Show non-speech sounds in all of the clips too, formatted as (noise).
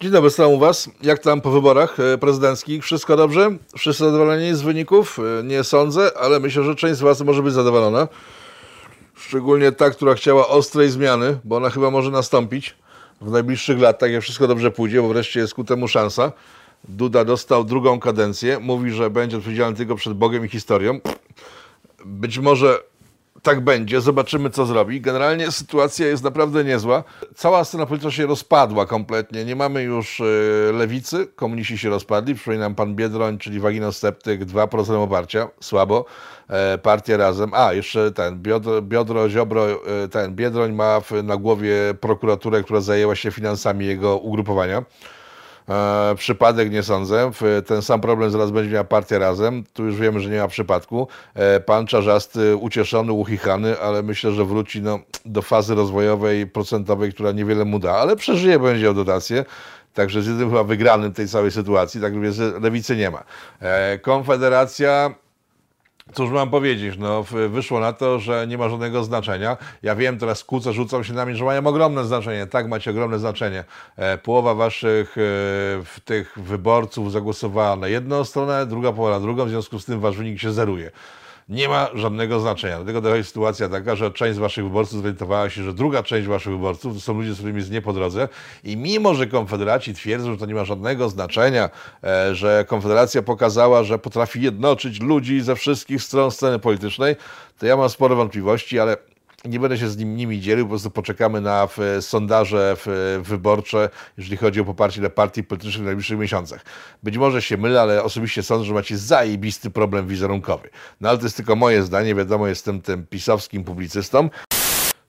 Dzień dobry, stałem u Was. Jak tam po wyborach e, prezydenckich? Wszystko dobrze? Wszyscy zadowoleni z wyników? E, Nie sądzę, ale myślę, że część z Was może być zadowolona. Szczególnie ta, która chciała ostrej zmiany, bo ona chyba może nastąpić w najbliższych latach, jak wszystko dobrze pójdzie, bo wreszcie jest ku temu szansa. Duda dostał drugą kadencję. Mówi, że będzie odpowiedzialny tylko przed Bogiem i historią. Być może tak będzie, zobaczymy co zrobi. Generalnie sytuacja jest naprawdę niezła. Cała scena polityczna się rozpadła kompletnie. Nie mamy już e, lewicy, komuniści się rozpadli. Przypominam pan Biedroń, czyli Waginosceptyk, 2% oparcia, słabo. E, Partia razem. A, jeszcze ten, Biodro, Biodro Ziobro, e, ten, Biedroń ma w, na głowie prokuraturę, która zajęła się finansami jego ugrupowania. E, przypadek nie sądzę. Ten sam problem zaraz będzie miała partia razem. Tu już wiemy, że nie ma przypadku. E, Pan Czarzasty ucieszony, uchichany, ale myślę, że wróci no, do fazy rozwojowej, procentowej, która niewiele mu da, ale przeżyje, będzie miał dotację. Także jest jedynym chyba wygranym tej całej sytuacji, tak więc lewicy nie ma. E, Konfederacja Cóż mam powiedzieć, no wyszło na to, że nie ma żadnego znaczenia. Ja wiem, teraz kłócę, rzucą się na mnie, że mają ogromne znaczenie. Tak, macie ogromne znaczenie. E, połowa waszych e, tych wyborców zagłosowała na jedną stronę, druga połowa na drugą, w związku z tym wasz wynik się zeruje. Nie ma żadnego znaczenia. Dlatego dochodzi sytuacja taka, że część z waszych wyborców zorientowała się, że druga część waszych wyborców to są ludzie, z którymi jest nie po drodze i mimo, że konfederaci twierdzą, że to nie ma żadnego znaczenia, e, że konfederacja pokazała, że potrafi jednoczyć ludzi ze wszystkich stron sceny politycznej, to ja mam spore wątpliwości, ale nie będę się z nim, nimi dzielił, po prostu poczekamy na w, sondaże w, wyborcze, jeżeli chodzi o poparcie dla partii politycznych w najbliższych miesiącach. Być może się mylę, ale osobiście sądzę, że macie zajebisty problem wizerunkowy. No ale to jest tylko moje zdanie, wiadomo, jestem tym pisowskim publicystą.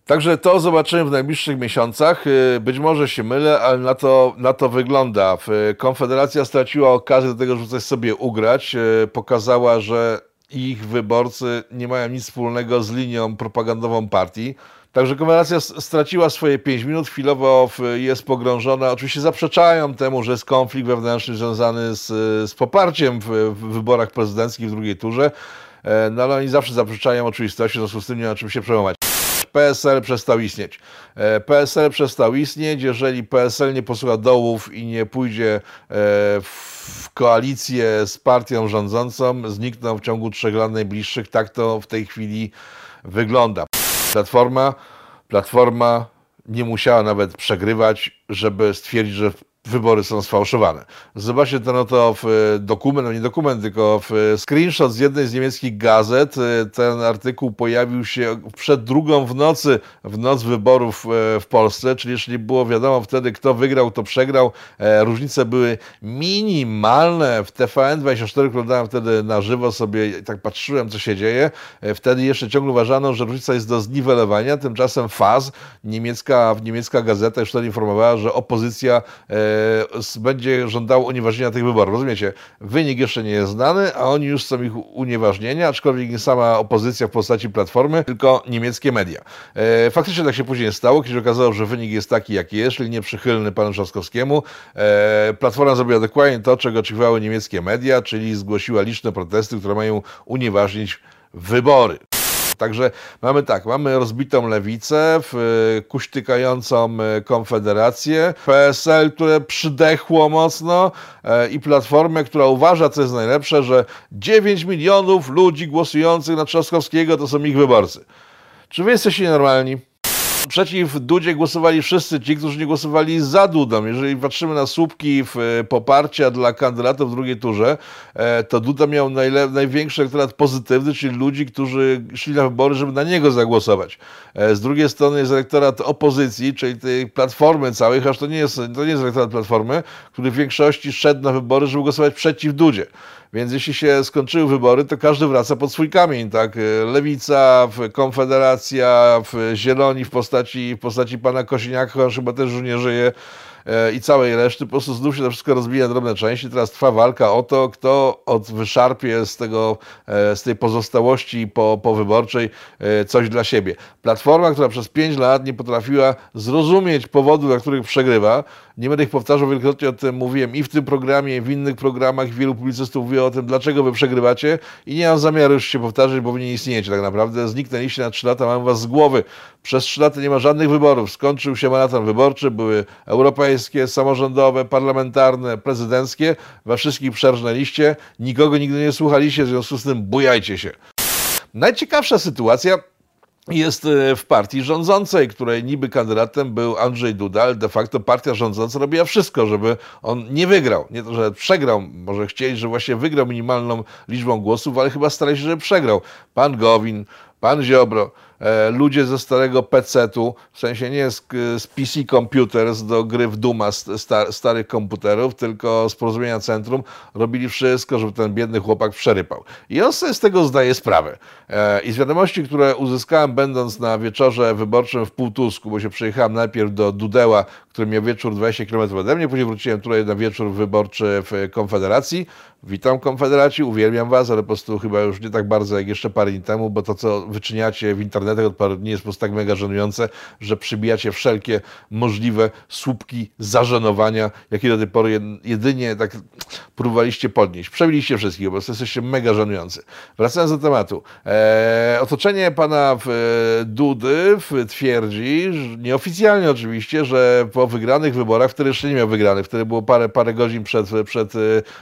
Także to zobaczymy w najbliższych miesiącach. Yy, Być może się mylę, ale na to, na to wygląda. Konfederacja straciła okazję do tego, żeby coś sobie ugrać. Yy, Pokazała, że ich wyborcy nie mają nic wspólnego z linią propagandową partii. Także Konfederacja straciła swoje 5 minut, chwilowo jest pogrążona. Oczywiście zaprzeczają temu, że jest konflikt wewnętrzny związany z, z poparciem w, w wyborach prezydenckich w drugiej turze. E, No ale oni zawsze zaprzeczają oczywistości, w związku z tym nie ma czym się przejmować. PSL przestał istnieć. E, PSL przestał istnieć, jeżeli PSL nie posłucha dołów i nie pójdzie e, w koalicję z partią rządzącą, znikną w ciągu trzech lat najbliższych. Tak to w tej chwili wygląda. Platforma, Platforma nie musiała nawet przegrywać, żeby stwierdzić, że wybory są sfałszowane. Zobaczcie ten oto w e, dokument, no nie dokument, tylko w e, screenshot z jednej z niemieckich gazet. E, Ten artykuł pojawił się przed drugą w nocy, w noc wyborów w Polsce, czyli nie było wiadomo wtedy, kto wygrał, kto przegrał. Różnice były minimalne. W TVN24 oglądałem wtedy na żywo sobie tak patrzyłem, co się dzieje. Wtedy jeszcze ciągle uważano, że różnica jest do zniwelowania. Tymczasem FAZ, niemiecka, niemiecka gazeta, już wtedy informowała, że opozycja będzie żądała unieważnienia tych wyborów. Rozumiecie? Wynik jeszcze nie jest znany, a oni już chcą ich unieważnienia, aczkolwiek nie sama opozycja w postaci Platformy, tylko niemieckie media. E, faktycznie tak się później stało, kiedy okazało, że wynik jest taki, jaki jest, czyli nieprzychylny panu Trzaskowskiemu. E, Platforma zrobiła dokładnie to, czego oczekiwały niemieckie media, czyli zgłosiła liczne protesty, które mają unieważnić wybory. Także mamy tak, mamy rozbitą lewicę, w, kuśtykającą e, konfederację, PSL, które przydechło mocno e, i Platformę, która uważa, co jest najlepsze, że 9 milionów ludzi głosujących na Trzaskowskiego to są ich wyborcy. Czy wy jesteście nienormalni? Przeciw Dudzie głosowali wszyscy ci, którzy nie głosowali za Dudą. Jeżeli patrzymy na słupki e, poparcia dla kandydatów w drugiej turze, e, to Duda miał największy elektorat pozytywny, czyli ludzi, którzy szli na wybory, żeby na niego zagłosować. E, Z drugiej strony jest elektorat opozycji, czyli tej platformy całej, chociaż to nie jest, to nie jest elektorat platformy, który w większości szedł na wybory, żeby głosować przeciw Dudzie. Więc jeśli się skończyły wybory, to każdy wraca pod swój kamień, tak? Lewica, Konfederacja, Zieloni w postaci, w postaci pana Kosiniaka, chociaż chyba też już nie żyje i całej reszty. Po prostu znów się to wszystko rozbija na drobne części. Teraz trwa walka o to, kto od wyszarpie z, tego, e, z tej pozostałości po, powyborczej e, coś dla siebie. Platforma, która przez pięć lat nie potrafiła zrozumieć powodów, dla których przegrywa, Nie będę ich powtarzał, wielokrotnie o tym mówiłem i w tym programie, i w innych programach. Wielu publicystów mówiło o tym, dlaczego wy przegrywacie i nie mam zamiaru już się powtarzać, bo wy nie istniejecie tak naprawdę. Zniknęliście na 3 lata, mam was z głowy. Przez 3 lata nie ma żadnych wyborów. Skończył się maraton wyborczy, były europejskie, samorządowe, parlamentarne, prezydenckie. We wszystkich przerżnęliście, nikogo nigdy nie słuchaliście, w związku z tym bujajcie się. Najciekawsza sytuacja jest e, w partii rządzącej, której niby kandydatem był Andrzej Duda, ale de facto partia rządząca robiła wszystko, żeby on nie wygrał. Nie to, że przegrał, może chcieli, że właśnie wygrał minimalną liczbą głosów, ale chyba starali się, żeby przegrał. Pan Gowin, pan Ziobro, ludzie ze starego PC-tu, w sensie nie z, z PC Computers do gry w Duma star, starych komputerów, tylko z porozumienia centrum, robili wszystko, żeby ten biedny chłopak przerypał. I on sobie z tego zdaje sprawę. E, I z wiadomości, które uzyskałem będąc na wieczorze wyborczym w Półtusku, bo się przyjechałem najpierw do Dudeła, który miał wieczór 20 km ode mnie, później wróciłem tutaj na wieczór wyborczy w Konfederacji. Witam Konfederaci, uwielbiam was, ale po prostu chyba już nie tak bardzo jak jeszcze parę dni temu, bo to, co wyczyniacie w internecie, internetach od paru dni jest po prostu tak mega żenujące, że przybijacie wszelkie możliwe słupki zażenowania, jakie do tej pory jedynie tak próbowaliście podnieść. Przebiliście wszystkich, po prostu jesteście mega żenujący. Wracając do tematu. Eee, otoczenie pana w, e, Dudy w, twierdzi, nieoficjalnie oczywiście, że po wygranych wyborach, wtedy jeszcze nie miał wygranych, wtedy było parę, parę godzin przed, przed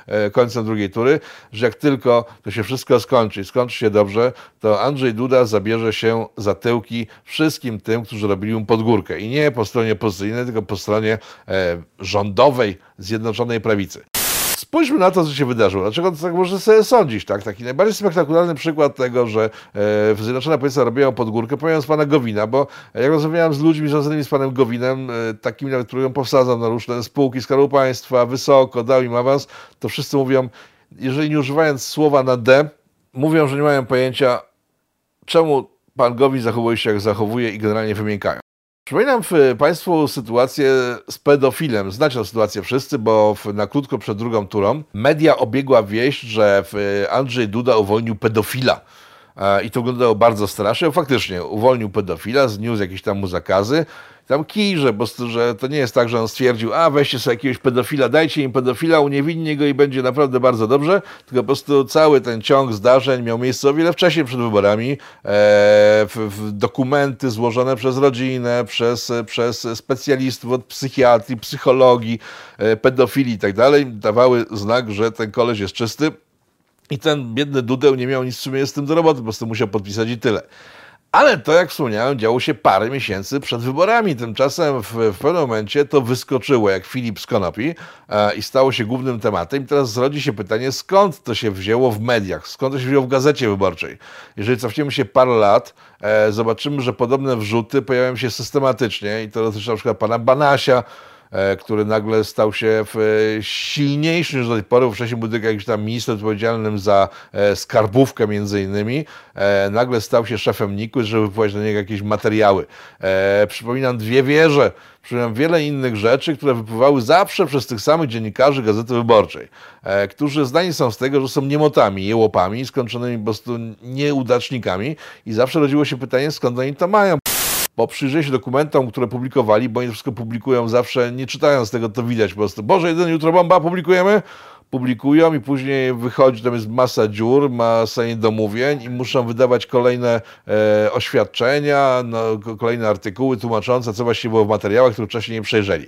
e, końcem drugiej tury, że jak tylko to się wszystko skończy, skończy się dobrze, to Andrzej Duda zabierze się za tyłki wszystkim tym, którzy robili mu podgórkę. I nie po stronie opozycyjnej, tylko po stronie e, rządowej Zjednoczonej Prawicy. Spójrzmy na to, co się wydarzyło. Dlaczego to tak można sobie sądzić? Tak? Taki najbardziej spektakularny przykład tego, że e, Zjednoczona Prawica robiła podgórkę, z pana Gowina, bo jak rozmawiałem z ludźmi związanymi z panem Gowinem, e, takimi nawet, którym posadzam na różne spółki Skarbu Państwa, wysoko, dał im awans, to wszyscy mówią, jeżeli nie używając słowa na D, mówią, że nie mają pojęcia, czemu pan Gowin zachowuje się jak zachowuje i generalnie wymiękają. Przypominam Państwu sytuację z pedofilem. Znacie tę sytuację wszyscy, bo na krótko przed drugą turą media obiegła wieść, że Andrzej Duda uwolnił pedofila. I to wyglądało bardzo strasznie. Faktycznie uwolnił pedofila, zniósł jakieś tam mu zakazy tam kijże, bo że to nie jest tak, że on stwierdził, a weźcie sobie jakiegoś pedofila, dajcie im pedofila, uniewinnie go i będzie naprawdę bardzo dobrze, tylko po prostu cały ten ciąg zdarzeń miał miejsce o wiele wcześniej przed wyborami. E, w, w dokumenty złożone przez rodzinę, przez, przez specjalistów od psychiatrii, psychologii, e, pedofilii i tak dalej, dawały znak, że ten koleś jest czysty. I ten biedny Dudeł nie miał nic w sumie z tym do roboty, po prostu musiał podpisać i tyle. Ale to, jak wspomniałem, działo się parę miesięcy przed wyborami. Tymczasem w, w pewnym momencie to wyskoczyło jak Filip z Konopi e, i stało się głównym tematem. I teraz zrodzi się pytanie, skąd to się wzięło w mediach, skąd to się wzięło w gazecie wyborczej. Jeżeli cofniemy się parę lat, e, zobaczymy, że podobne wrzuty pojawiają się systematycznie i to dotyczy na przykład pana Banasia, który nagle stał się e, silniejszy niż do tej pory. Wcześniej był tylko tam minister odpowiedzialnym za e, skarbówkę między innymi. Nagle stał się szefem NIK-u, żeby wypływać do niego jakieś materiały. Przypominam dwie wieże, przypominam wiele innych rzeczy, które wypływały zawsze przez tych samych dziennikarzy Gazety Wyborczej, którzy zdani są z tego, że są niemotami, jełopami, skończonymi po prostu nieudacznikami i zawsze rodziło się pytanie, skąd oni to mają bo przyjrzę się dokumentom, które publikowali, bo oni wszystko publikują zawsze, nie czytając tego, to widać po prostu. Boże, jeden jutro bomba publikujemy? Publikują i później wychodzi, tam jest masa dziur, masa niedomówień i muszą wydawać kolejne e, oświadczenia, no, kolejne artykuły tłumaczące, co właściwie było w materiałach, które wcześniej nie przejrzeli.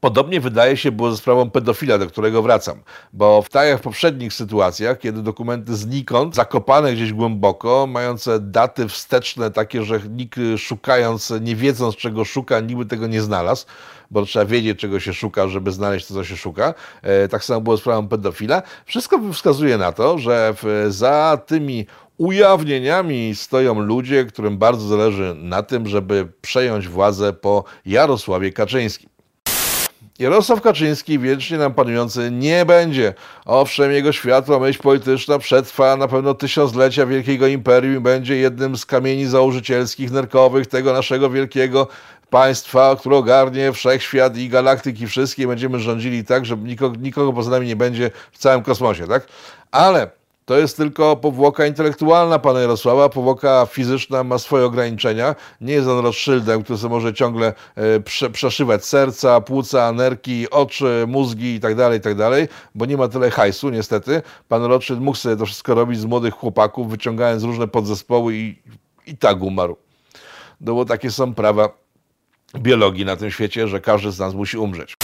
Podobnie wydaje się było ze sprawą pedofila, do którego wracam, bo w tak jak w poprzednich sytuacjach, kiedy dokumenty znikąd, zakopane gdzieś głęboko, mające daty wsteczne takie, że nikt szukając, nie wiedząc czego szuka, niby tego nie znalazł, bo trzeba wiedzieć czego się szuka, żeby znaleźć to, co się szuka. E, tak samo było z sprawą pedofila. Wszystko wskazuje na to, że za tymi ujawnieniami stoją ludzie, którym bardzo zależy na tym, żeby przejąć władzę po Jarosławie Kaczyńskim. Jarosław Kaczyński, wiecznie nam panujący, nie będzie. Owszem, jego światła myśl polityczna przetrwa na pewno tysiąclecia wielkiego imperium i będzie jednym z kamieni założycielskich, nerkowych tego naszego wielkiego państwa, które ogarnie wszechświat i galaktyki wszystkie. Będziemy rządzili tak, że nikogo, nikogo poza nami nie będzie w całym kosmosie, tak? Ale to jest tylko powłoka intelektualna pana Jarosława, powłoka fizyczna ma swoje ograniczenia. Nie jest on Rothschildem, który sobie może ciągle e, prze, przeszywać serca, płuca, nerki, oczy, mózgi itd., tak itd., tak bo nie ma tyle hajsu niestety. Pan Rothschild mógł sobie to wszystko robić z młodych chłopaków, wyciągając różne podzespoły i, i tak umarł. No bo takie są prawa biologii na tym świecie, że każdy z nas musi umrzeć.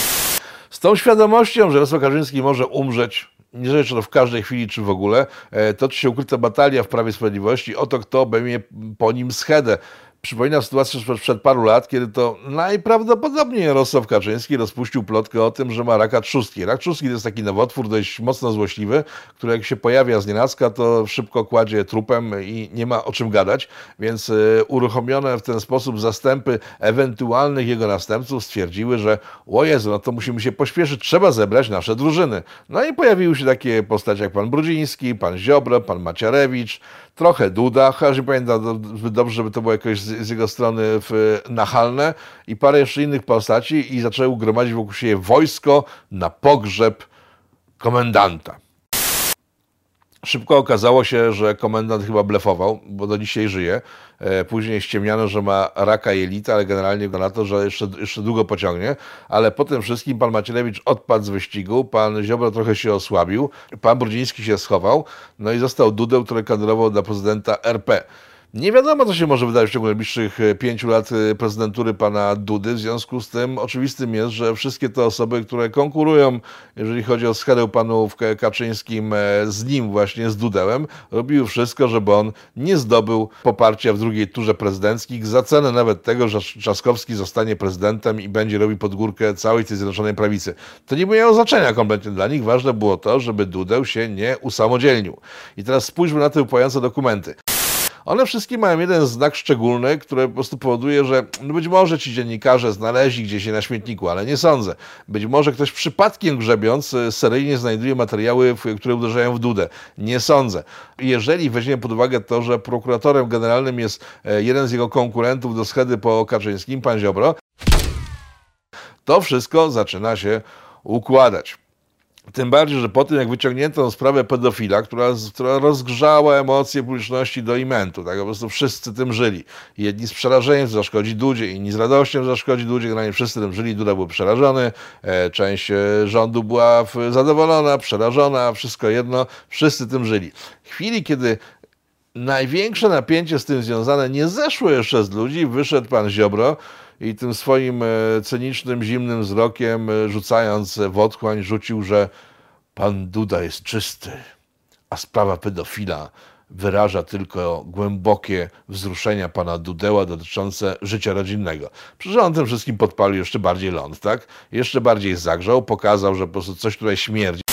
Z tą świadomością, że Jarosław Kaczyński może umrzeć niezależnie czy to w każdej chwili, czy w ogóle, e, toczy się ukryta batalia w Prawie Sprawiedliwości o to, kto obejmie po nim schedę. Przypomina sytuację sprzed, paru lat, kiedy to najprawdopodobniej Jarosław Kaczyński rozpuścił plotkę o tym, że ma raka trzustki. Rak trzustki to jest taki nowotwór dość mocno złośliwy, który jak się pojawia z nienacka, to szybko kładzie trupem i nie ma o czym gadać, więc y, uruchomione w ten sposób zastępy ewentualnych jego następców stwierdziły, że o Jezu, no to musimy się pośpieszyć, trzeba zebrać nasze drużyny. No i pojawiły się takie postacie jak pan Brudziński, pan Ziobro, pan Maciarewicz, trochę Duda, chociaż nie pamiętam dobrze, żeby to było jakoś z, jego strony w, nachalne i parę jeszcze innych postaci i zaczęły gromadzić wokół siebie wojsko na pogrzeb komendanta. Szybko okazało się, że komendant chyba blefował, bo do dzisiaj żyje. E, później ściemniano, że ma raka jelita, ale generalnie na to, że jeszcze, jeszcze długo pociągnie. Ale po tym wszystkim pan Macierewicz odpadł z wyścigu, pan Ziobro trochę się osłabił, pan Brudziński się schował, no i został Dudeł, który kandydował dla prezydenta RP. Nie wiadomo, co się może wydarzyć w ciągu najbliższych e, pięciu lat e, prezydentury pana Dudy. W związku z tym oczywistym jest, że wszystkie te osoby, które konkurują, jeżeli chodzi o schedę panów Kaczyńskim e, z nim właśnie, z Dudełem, robiły wszystko, żeby on nie zdobył poparcia w drugiej turze prezydenckiej za cenę nawet tego, że Trzaskowski zostanie prezydentem i będzie robił podgórkę całej tej Zjednoczonej Prawicy. To nie miało znaczenia kompletnie dla nich. Ważne było to, żeby Dudeł się nie usamodzielnił. I teraz spójrzmy na te upływające dokumenty. One wszystkie mają jeden znak szczególny, który po prostu powoduje, że no być może ci dziennikarze znaleźli gdzieś je na śmietniku, ale nie sądzę. Być może ktoś przypadkiem grzebiąc e, seryjnie znajduje materiały, które uderzają w dudę. Nie sądzę. Jeżeli weźmiemy pod uwagę to, że prokuratorem generalnym jest e, jeden z jego konkurentów do schedy po Kaczyńskim, pan Ziobro, to wszystko zaczyna się układać. Tym bardziej, że po tym, jak wyciągnięto sprawę pedofila, która, która rozgrzała emocje publiczności do imentu, tak po prostu wszyscy tym żyli. Jedni z przerażeniem zaszkodzi Dudzie, inni z radością zaszkodzi Dudzie, generalnie wszyscy tym żyli, Duda był przerażony, e, część e, rządu była zadowolona, przerażona, wszystko jedno, wszyscy tym żyli. W chwili, kiedy największe napięcie z tym związane nie zeszło jeszcze z ludzi, wyszedł pan Ziobro, i tym swoim e, cynicznym, zimnym wzrokiem, e, rzucając w otchłań, rzucił, że pan Duda jest czysty, a sprawa pedofila wyraża tylko głębokie wzruszenia pana Dudeła dotyczące życia rodzinnego. Przecież on tym wszystkim podpalił jeszcze bardziej ląd, tak? Jeszcze bardziej zagrzał, pokazał, że po prostu coś tutaj śmierdzi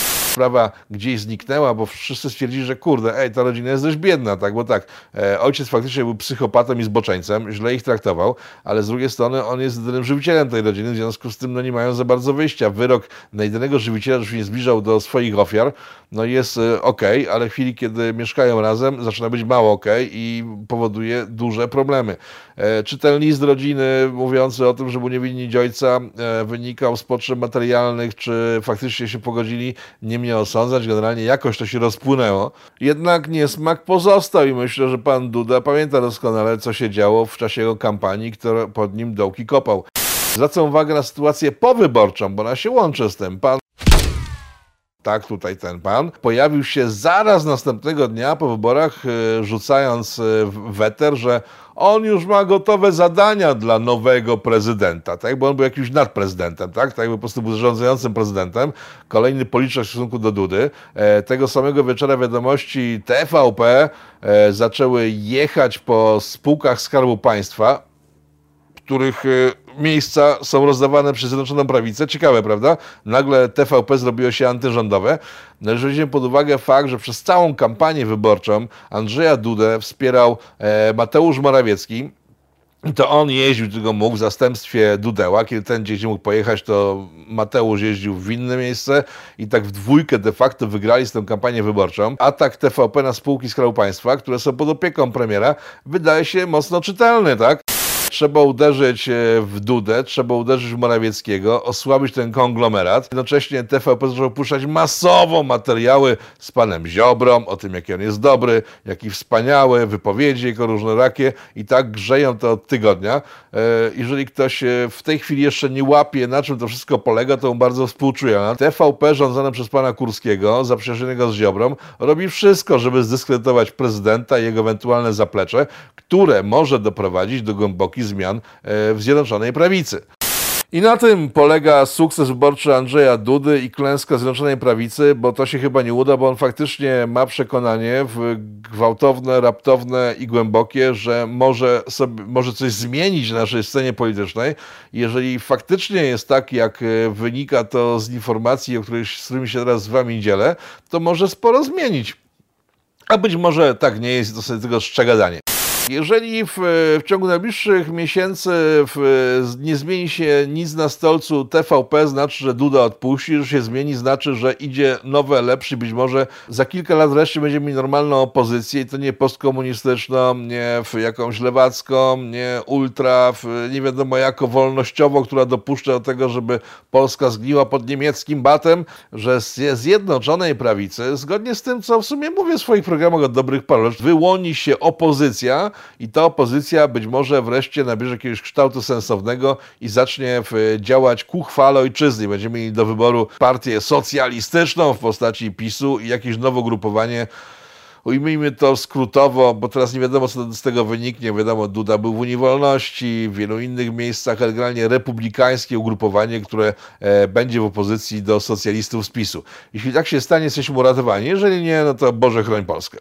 sprawa gdzieś zniknęła, bo wszyscy stwierdzili, że kurde, ej, ta rodzina jest dość biedna, tak, bo tak, e, ojciec faktycznie był psychopatą i zboczeńcem, źle ich traktował, ale z drugiej strony on jest jedynym żywicielem tej rodziny, w związku z tym no, nie mają za bardzo wyjścia. Wyrok na jedynego żywiciela, że się nie zbliżał do swoich ofiar, no jest e, ok, ale w chwili, kiedy mieszkają razem, zaczyna być mało ok i powoduje duże problemy. E, czy ten list rodziny mówiący o tym, że był niewinni ojca e, wynikał z potrzeb materialnych, czy faktycznie się pogodzili, nie mnie osądzać, generalnie jakoś to się rozpłynęło. Jednak niesmak pozostał i myślę, że pan Duda pamięta doskonale, co się działo w czasie jego kampanii, która pod nim dołki kopał. Zwracam uwagę na sytuację powyborczą, bo ona się łączy z tym. Pan tak, tutaj ten pan, pojawił się zaraz następnego dnia po wyborach, e, rzucając e, weter, że on już ma gotowe zadania dla nowego prezydenta, tak? Bo on był jakimś nadprezydentem, tak? Tak, po prostu był zarządzającym prezydentem. Kolejny policzek w stosunku do Dudy. E, tego samego wieczora wiadomości TVP zaczęły jechać po spółkach Skarbu Państwa, których miejsca są rozdawane przez Zjednoczoną Prawicę. Ciekawe, prawda? Nagle TVP zrobiło się antyrządowe. Należy wziąć pod uwagę fakt, że przez całą kampanię wyborczą Andrzeja Dudę wspierał e, Mateusz Morawiecki, to on jeździł, tylko mógł w zastępstwie Dudeła. Kiedy ten gdzieś mógł pojechać, to Mateusz jeździł w inne miejsce i tak w dwójkę de facto wygrali z tą kampanię wyborczą. Atak TVP na spółki Skarbu Państwa, które są pod opieką premiera, wydaje się mocno czytelny, tak? Trzeba uderzyć e, w Dudę, trzeba uderzyć w Morawieckiego, osłabić ten konglomerat. Jednocześnie TVP zaczął puszczać masowo materiały z panem Ziobrą, o tym, jaki on jest dobry, jaki wspaniały, wypowiedzi jego różnorakie i tak grzeją to od tygodnia. E, jeżeli ktoś e, w tej chwili jeszcze nie łapie, na czym to wszystko polega, to mu bardzo współczuję. TVP rządzone przez pana Kurskiego, zaprzyjaźnionego z Ziobrą, robi wszystko, żeby zdyskredytować prezydenta i jego ewentualne zaplecze, które może doprowadzić do głębokich zmian e, w Zjednoczonej Prawicy. I na tym polega sukces wyborczy Andrzeja Dudy i klęska Zjednoczonej Prawicy, bo to się chyba nie uda, bo on faktycznie ma przekonanie gwałtowne, raptowne i głębokie, że może, sobie, może coś zmienić na naszej scenie politycznej. Jeżeli faktycznie jest tak, jak e, wynika to z informacji, o których, z którymi się teraz z wami dzielę, to może sporo zmienić. A być może tak nie jest, to sobie tego strzega danie. Jeżeli w, w ciągu najbliższych miesięcy w, nie zmieni się nic na stolcu TVP, znaczy, że Duda odpuści, że się zmieni, znaczy, że idzie nowe, lepsze, być może za kilka lat wreszcie będziemy mieli normalną opozycję i to nie postkomunistyczną, nie w jakąś lewacką, nie ultra, nie wiadomo jako wolnościową, która dopuszcza do tego, żeby Polska zgniła pod niemieckim batem, że z Zjednoczonej Prawicy, zgodnie z tym, co w sumie mówię w swoich programach od dobrych paru lat, wyłoni się opozycja, i ta opozycja być może wreszcie nabierze jakiegoś kształtu sensownego i zacznie działać ku chwale ojczyzny. Będziemy mieli do wyboru partię socjalistyczną w postaci PiSu i jakieś nowe ugrupowanie ujmijmy to skrótowo, bo teraz nie wiadomo, co z tego wyniknie. Wiadomo, Duda był w Unii Wolności, w wielu innych miejscach, ale generalnie republikańskie ugrupowanie, które e, będzie w opozycji do socjalistów z PiSu. Jeśli tak się stanie, jesteśmy uratowani. Jeżeli nie, no to Boże chroń Polskę.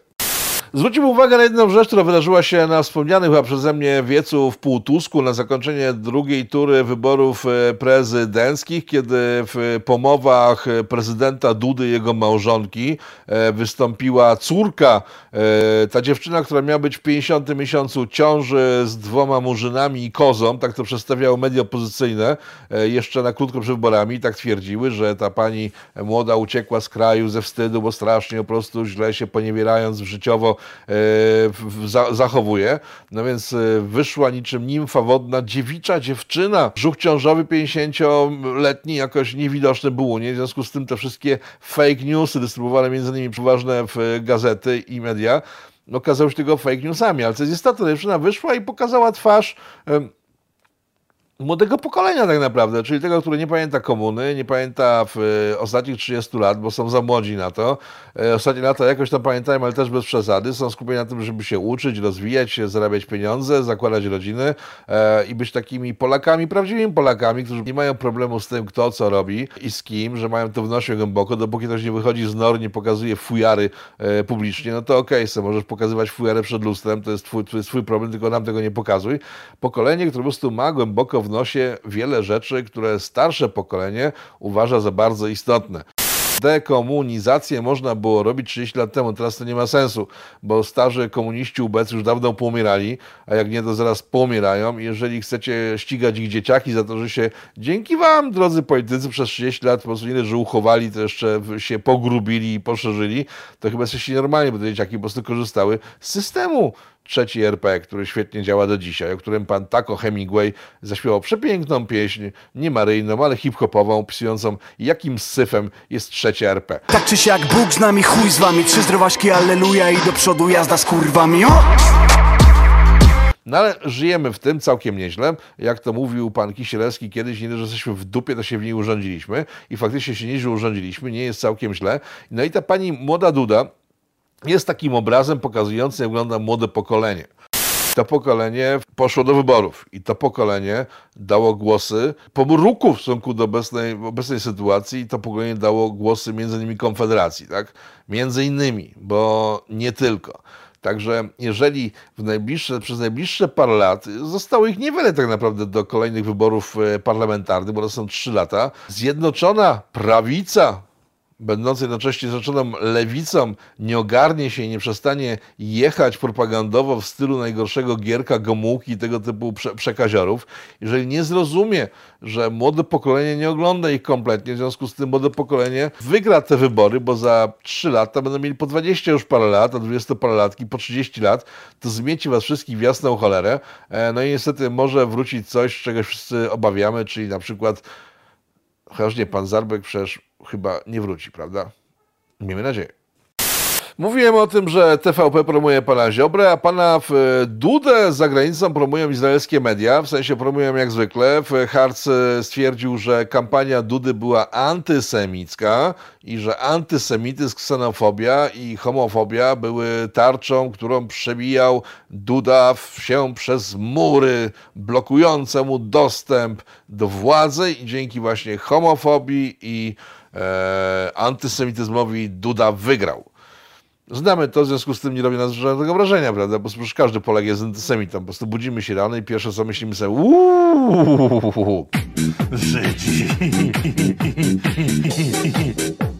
Zwróćmy uwagę na jedną rzecz, która wydarzyła się na wspomnianym chyba przeze mnie wiecu w Półtusku na zakończenie drugiej tury wyborów e, prezydenckich, kiedy w pomowach prezydenta Dudy jego małżonki e, wystąpiła córka, e, ta dziewczyna, która miała być w 50 miesiącu ciąży z dwoma murzynami i kozą, tak to przedstawiały media opozycyjne jeszcze na krótko przed wyborami, tak twierdziły, że ta pani młoda uciekła z kraju ze wstydu, bo strasznie po prostu źle się poniewierając życiowo E, zachowuje. No więc e, wyszła niczym nimfa wodna, dziewicza dziewczyna, brzuch ciążowy 50-letni, jakoś niewidoczny nie? W związku z tym te wszystkie fake newsy dystrybuowane między innymi poważne w gazety i media, okazały się tego fake newsami, ale co jest istotne, dziewczyna wyszła i pokazała twarz młodego pokolenia tak naprawdę, czyli tego, który nie pamięta komuny, nie pamięta w e, ostatnich 30 lat, bo są za młodzi na to. E, ostatnie lata jakoś to pamiętają, ale też bez przesady. Są skupieni na tym, żeby się uczyć, rozwijać się, zarabiać pieniądze, zakładać rodziny e, i być takimi Polakami, prawdziwymi Polakami, którzy nie mają problemu z tym, kto co robi i z kim, że mają to w nosie głęboko, dopóki ktoś nie wychodzi z nor, nie pokazuje fujary publicznie, no to okej, okay, możesz pokazywać fujarę przed lustrem, to jest twój, to jest twój problem, tylko nam tego nie pokazuj. Pokolenie, które po prostu ma głęboko w wnosi wiele rzeczy, które starsze pokolenie uważa za bardzo istotne dekomunizację można było robić 30 lat temu, teraz to nie ma sensu, bo starzy komuniści ubecy już dawno pomierali, a jak nie, to zaraz pomierają. Jeżeli chcecie ścigać ich dzieciaki za to, że się dzięki wam, drodzy politycy, przez 30 lat po prostu nie że uchowali, to jeszcze się pogrubili i poszerzyli, to chyba jesteście normalni, bo te dzieciaki po prostu korzystały z systemu trzeci RP, który świetnie działa do dzisiaj, o którym pan Taco Hemingway zaśpiewał przepiękną pieśń, nie maryjną, ale hip-hopową, opisującą jakim syfem jest trzeci RP. Tak czy siak Bóg z nami, chuj z wami, trzy zdrowaśki, alleluja i do przodu jazda z kurwami, o! No ale żyjemy w tym całkiem nieźle. Jak to mówił pan Kisielewski kiedyś, nie że jesteśmy w dupie, to się w niej urządziliśmy. I faktycznie się nieźle urządziliśmy, nie jest całkiem źle. No i ta pani młoda Duda, jest takim obrazem pokazującym, jak wygląda młode pokolenie. To pokolenie poszło do wyborów i to pokolenie dało głosy pomruku w stosunku do obecnej, obecnej sytuacji i to pokolenie dało głosy między innymi Konfederacji, tak? Między innymi, bo nie tylko. Także jeżeli najbliższe, przez najbliższe parę lat, zostało ich niewiele tak naprawdę do kolejnych wyborów e, parlamentarnych, bo to są trzy lata, zjednoczona prawica będącej jednocześnie rzeczoną lewicą, nie ogarnie się i nie przestanie jechać propagandowo w stylu najgorszego Gierka, Gomułki i tego typu prze jeżeli nie zrozumie, że młode pokolenie nie ogląda ich kompletnie, w związku z tym młode pokolenie wygra te wybory, bo za 3 lata będą mieli po 20 już parę lat, a 20 parę latki, po 30 lat, to zmieci was wszystkich w jasną cholerę. E, no i niestety może wrócić coś, czego wszyscy obawiamy, czyli na przykład chociaż nie, pan Zarbek przecież chyba nie wróci, prawda? Miejmy nadzieję. Mówiłem o tym, że TVP promuje pana Ziobrę, a pana w e, Dudę za granicą promują izraelskie media, w sensie promują jak zwykle. Harc e, stwierdził, że kampania Dudy była antysemicka i że antysemityzm, ksenofobia i homofobia były tarczą, którą przebijał Duda się przez mury blokujące mu dostęp do władzy i dzięki właśnie homofobii i e, antysemityzmowi Duda wygrał. Znamy to, w związku z tym nie robi nas żadnego wrażenia, prawda? Bo przecież każdy Polak jest antysemitą. Po prostu budzimy się rano i pierwsze co myślimy sobie uuuu, Żydzi. (laughs)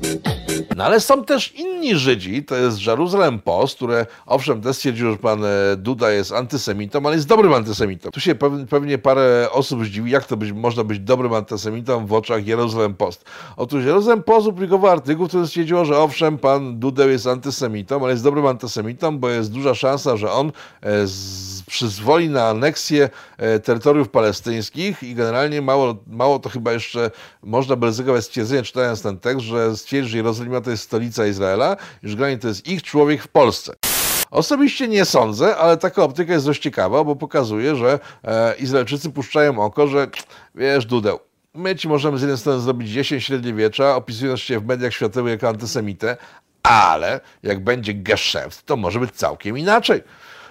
No ale są też inni Żydzi, to jest Jerusalem Post, które owszem też stwierdziło, że pan e, Duda jest antysemitą, ale jest dobrym antysemitą. Tu się pewnie parę osób zdziwi, jak to być, można być dobrym antysemitą w oczach Jerusalem Post. Otóż Jerusalem Post opublikował artykuł, który stwierdziło, że owszem, pan Duda jest antysemitą, ale jest dobrym antysemitą, bo jest duża szansa, że on e, przyzwoli na aneksję e, terytoriów palestyńskich i generalnie mało, mało to chyba jeszcze można by ryzykować stwierdzenie, czytając ten tekst, że stwierdzi, że Jerozolima to jest stolica Izraela generalnie to jest ich człowiek w Polsce. Osobiście nie sądzę, ale taka optyka jest dość ciekawa, bo pokazuje, że e, Izraelczycy puszczają oko, że wiesz, Dudeł, my ci możemy z jednej strony zrobić 10 średniowiecza, opisując się w mediach światowych jako antysemitę, ale jak będzie geszeft, to może być całkiem inaczej.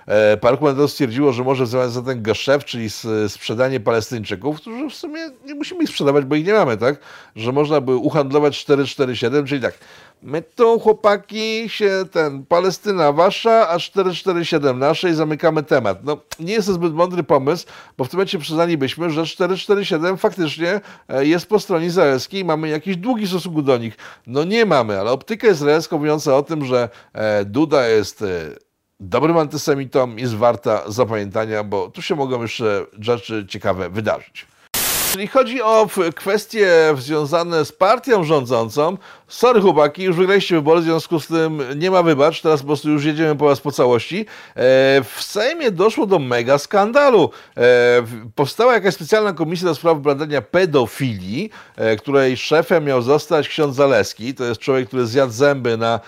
E, Parku komentatorów stwierdziło, że może za ten geszef, czyli sprzedanie Palestyńczyków, którzy w sumie nie musimy ich sprzedawać, bo ich nie mamy, tak? Że można by uhandlować 447, czyli tak, my tu chłopaki się ten, Palestyna wasza, a 447 nasze i zamykamy temat. No nie jest to zbyt mądry pomysł, bo w tym momencie przyznalibyśmy, że 447 faktycznie e, jest po stronie izraelskiej i mamy jakiś długi stosunku do nich. No nie mamy, ale optyka izraelska mówiąca o tym, że e, Duda jest dobrym antysemitą jest warta zapamiętania, bo tu się mogą jeszcze rzeczy ciekawe wydarzyć. Jeżeli chodzi o kwestie związane z partią rządzącą, sorry chłopaki, już wygraliście wybory, w związku z tym nie ma wybacz, teraz po prostu już jedziemy po was po całości. E, w Sejmie doszło do mega skandalu. E, powstała jakaś specjalna komisja do spraw badania pedofilii, e, której szefem miał zostać ksiądz Zaleski. To jest człowiek, który zjadł zęby na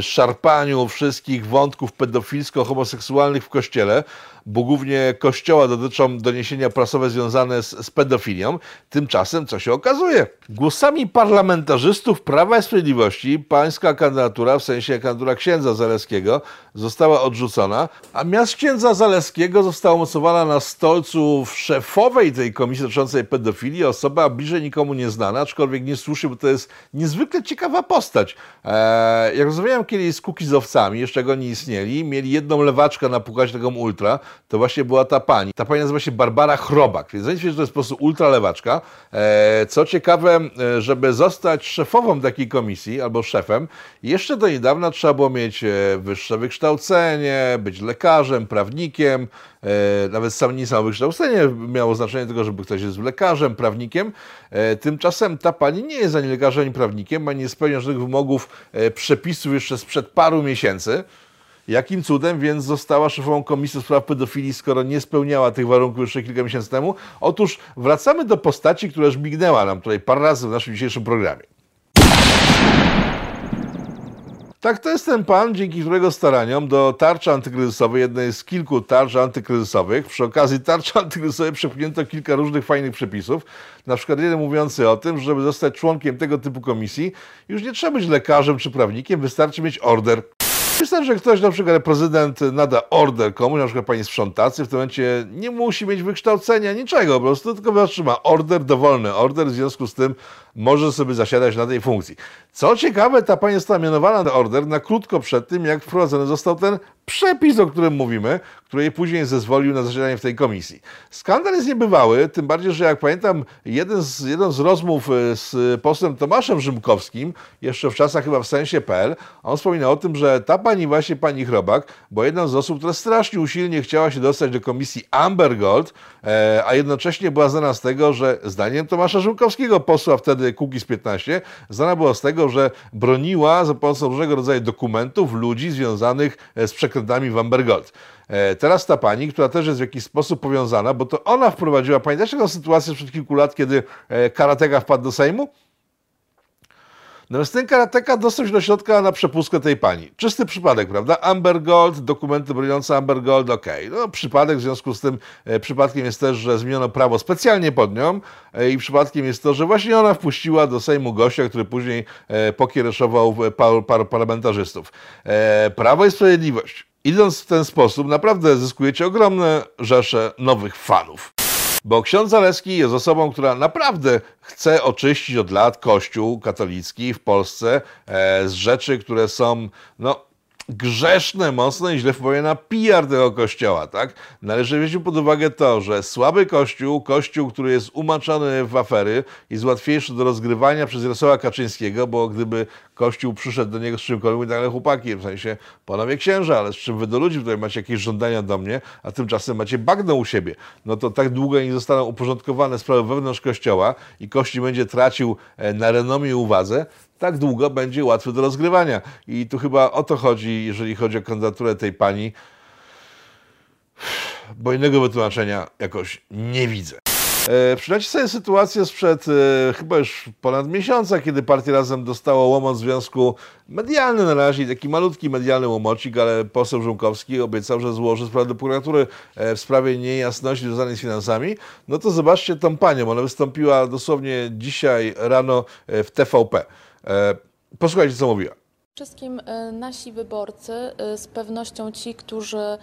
szarpaniu wszystkich wątków pedofilsko-homoseksualnych w kościele bo głównie kościoła dotyczą doniesienia prasowe związane z, z pedofilią. Tymczasem co się okazuje? Głosami parlamentarzystów Prawa i Sprawiedliwości pańska kandydatura, w sensie kandydatura księdza Zaleskiego, została odrzucona, a miast księdza Zaleskiego została umocowana na stolcu szefowej tej komisji dotyczącej pedofilii osoba bliżej nikomu nieznana, aczkolwiek nie słuszy, bo to jest niezwykle ciekawa postać. Eee, jak rozmawiałem kiedyś z kukizowcami, jeszcze go nie istnieli, mieli jedną lewaczkę na pukać taką ultra, to właśnie była ta pani. Ta pani nazywa się Barbara Chrobak, więc zanim że to jest po prostu ultralewaczka. E, co ciekawe, e, żeby zostać szefową takiej komisji albo szefem, jeszcze do niedawna trzeba było mieć e, wyższe wykształcenie, być lekarzem, prawnikiem, nawet sam nie samo wykształcenie miało znaczenie tego, żeby ktoś jest lekarzem, prawnikiem. Tymczasem ta pani nie jest ani lekarzem, ani prawnikiem, ani nie spełnia żadnych wymogów przepisów jeszcze sprzed paru miesięcy. Jakim cudem więc została szefową Komisji Spraw Pedofilii, skoro nie spełniała tych warunków jeszcze kilka miesięcy temu? Otóż wracamy do postaci, która już mignęła nam tutaj parę razy w naszym dzisiejszym programie. Tak, to jest ten pan, dzięki którego staraniom do tarczy antykryzysowej, jednej z kilku tarcz antykryzysowych, przy okazji tarczy (laughs) antykryzysowej przepchnięto kilka różnych fajnych przepisów, na przykład jeden mówiący o tym, że żeby zostać członkiem tego typu komisji, już nie trzeba być lekarzem czy prawnikiem, wystarczy mieć order. Wystarczy, że ktoś, na przykład prezydent, nada order komuś, na przykład pani sprzątacy, w tym momencie nie musi mieć wykształcenia, niczego, po prostu tylko wystarczy ma order, dowolny order, w związku z tym może sobie zasiadać na tej funkcji. Co ciekawe, ta pani została mianowana na order na krótko przed tym, jak wprowadzony został ten przepis, o którym mówimy, który jej później zezwolił na zasiadanie w tej komisji. Skandal jest niebywały, tym bardziej, że jak pamiętam, jeden z, jeden z rozmów e, z posłem Tomaszem Rzymkowskim, jeszcze w czasach chyba w sensie.pl, on wspominał o tym, że ta pani właśnie, pani Chrobak, bo jedną z osób, która strasznie usilnie chciała się dostać do komisji Amber Gold, e, a jednocześnie była znana z tego, że zdaniem Tomasza Rzymkowskiego, posła wtedy Kukiz 15, znana była z tego, że broniła za pomocą różnego rodzaju dokumentów ludzi związanych e, z przekrętami w. E, Teraz ta pani, która też jest w jakiś sposób powiązana, bo to ona wprowadziła, pamiętacie taką sytuację sprzed kilku lat, kiedy e, karateka wpadł do Sejmu? Natomiast ten karateka dostał się do środka na przepustkę tej pani. Czysty przypadek, prawda? Amber Gold, dokumenty broniące Amber Gold, okej. No przypadek, w związku z tym e, przypadkiem jest też, że zmieniono prawo specjalnie pod nią e, i przypadkiem jest to, że właśnie ona wpuściła do Sejmu gościa, który później e, pokiereszował par, par, parlamentarzystów. E, Prawo i Sprawiedliwość. Idąc w ten sposób, naprawdę zyskujecie ogromne rzesze nowych fanów. Bo ksiądz Zaleski jest osobą, która naprawdę chce oczyścić od lat Kościół katolicki w Polsce e, z rzeczy, które są, no, grzeszne mocno i źle wpływają na PR tego kościoła, tak? Należy wziąć pod uwagę to, że słaby kościół, kościół, który jest umaczany w afery, jest łatwiejszy do rozgrywania przez Jarosława Kaczyńskiego, bo gdyby kościół przyszedł do niego z czymkolwiek, mówi, ale chłopaki, w sensie panowie księża, ale z czym wy do ludzi, tutaj macie jakieś żądania do mnie, a tymczasem macie bagno u siebie. No to tak długo nie zostaną uporządkowane sprawy wewnątrz kościoła i kościół będzie tracił e, na renomie i uwadze, tak długo będzie łatwy do rozgrywania. I tu chyba o to chodzi, jeżeli chodzi o kandydaturę tej pani, bo innego wytłumaczenia jakoś nie widzę. E, Przyjęcie sobie sytuację sprzed e, chyba już ponad miesiąca, kiedy partia Razem dostała łomot związku medialny na razie, taki malutki medialny łomocik, ale poseł Żółkowski obiecał, że złoży sprawę do prokuratury e, w sprawie niejasności związanej z finansami. No to zobaczcie tą panią, ona wystąpiła dosłownie dzisiaj rano e, w TVP. E, Posłuchajcie, co mówiła. Wszystkim y, nasi wyborcy, y, z pewnością ci, którzy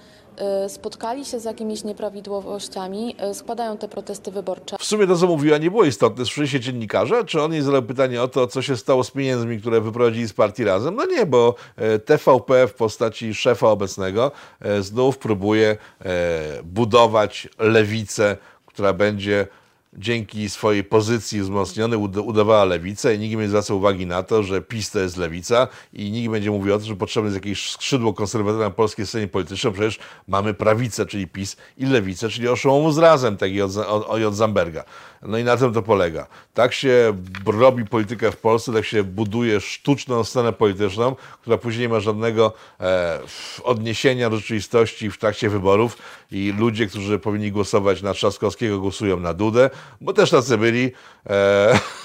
spotkali się z jakimiś nieprawidłowościami, składają te protesty wyborcze. W sumie to, co mówiła, nie było istotne. Słyszeli się dziennikarze? Czy on jej zadał pytanie o to, co się stało z pieniędzmi, które wyprowadzili z partii razem? No nie, bo e, TVP w postaci szefa obecnego e, znów próbuje e, budować lewicę, która będzie dzięki swojej pozycji wzmocnionej ud- udawała lewicę i nikt nie zwraca uwagi na to, że PiS to jest lewica i nikt będzie mówił o tym, że potrzebne jest jakieś skrzydło konserwatywne na polskiej scenie politycznej, przecież mamy prawicę, czyli PiS i lewicę, czyli oszołomu z razem, tak i od, od, od Zamberga. No i na tym to polega. Tak się robi politykę w Polsce, tak się buduje sztuczną scenę polityczną, która później nie ma żadnego e, odniesienia do rzeczywistości w trakcie wyborów i ludzie, którzy powinni głosować na Trzaskowskiego, głosują na Dudę, bo też tacy byli. E, (laughs)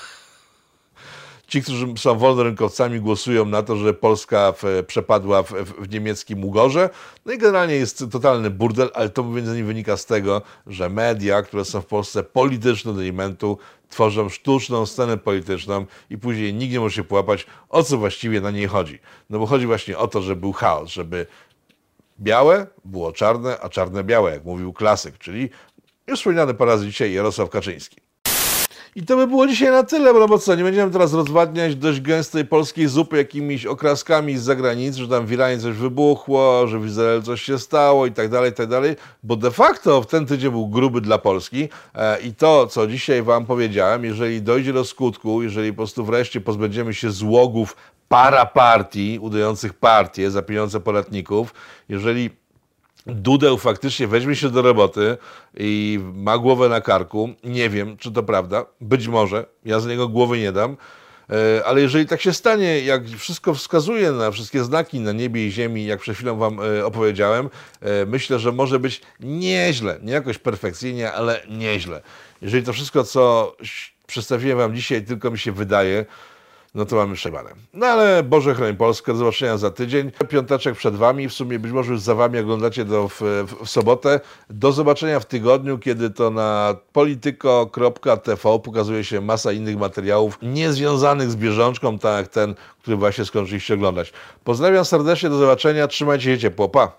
Ci, którzy są wolnorynkowcami, głosują na to, że Polska w, przepadła w, w, niemieckim ugorze. No i generalnie jest totalny burdel, ale to między innymi wynika z tego, że media, które są w Polsce polityczne do elementu, tworzą sztuczną scenę polityczną i później nikt nie może się połapać, o co właściwie na niej chodzi. No bo chodzi właśnie o to, że był chaos, żeby białe było czarne, a czarne białe, jak mówił klasyk, czyli już wspomniany parę razy dzisiaj Jarosław Kaczyński. I to by było dzisiaj na tyle, no bo co, nie będziemy teraz rozwadniać dość gęstej polskiej zupy jakimiś okraskami z zagranicy, że tam w Iranie coś wybuchło, że w Izraelu coś się stało i tak dalej, i tak dalej, bo de facto w ten tydzień był gruby dla Polski e, i to, co dzisiaj wam powiedziałem, jeżeli dojdzie do skutku, jeżeli po prostu wreszcie pozbędziemy się złogów parapartii, udających partię za pieniądze podatników, jeżeli Dudeł faktycznie weźmie się do roboty i ma głowę na karku. Nie wiem, czy to prawda. Być może. Ja z niego głowy nie dam. E, Ale jeżeli tak się stanie, jak wszystko wskazuje na wszystkie znaki na niebie i ziemi, jak przed chwilą Wam e, opowiedziałem, e, myślę, że może być nieźle. Nie jakoś perfekcyjnie, ale nieźle. Jeżeli to wszystko, co przedstawiłem Wam dzisiaj, tylko mi się wydaje, no to mamy przejmane. No ale Boże chroń Polskę, do zobaczenia za tydzień. Piąteczek przed Wami, w sumie być może już za Wami oglądacie to w, w, w sobotę. Do zobaczenia w tygodniu, kiedy to na polityko.tv pokazuje się masa innych materiałów niezwiązanych z bieżączką, tak jak ten, który właśnie skończyliście oglądać. Pozdrawiam serdecznie, do zobaczenia, trzymajcie się ciepło, pa!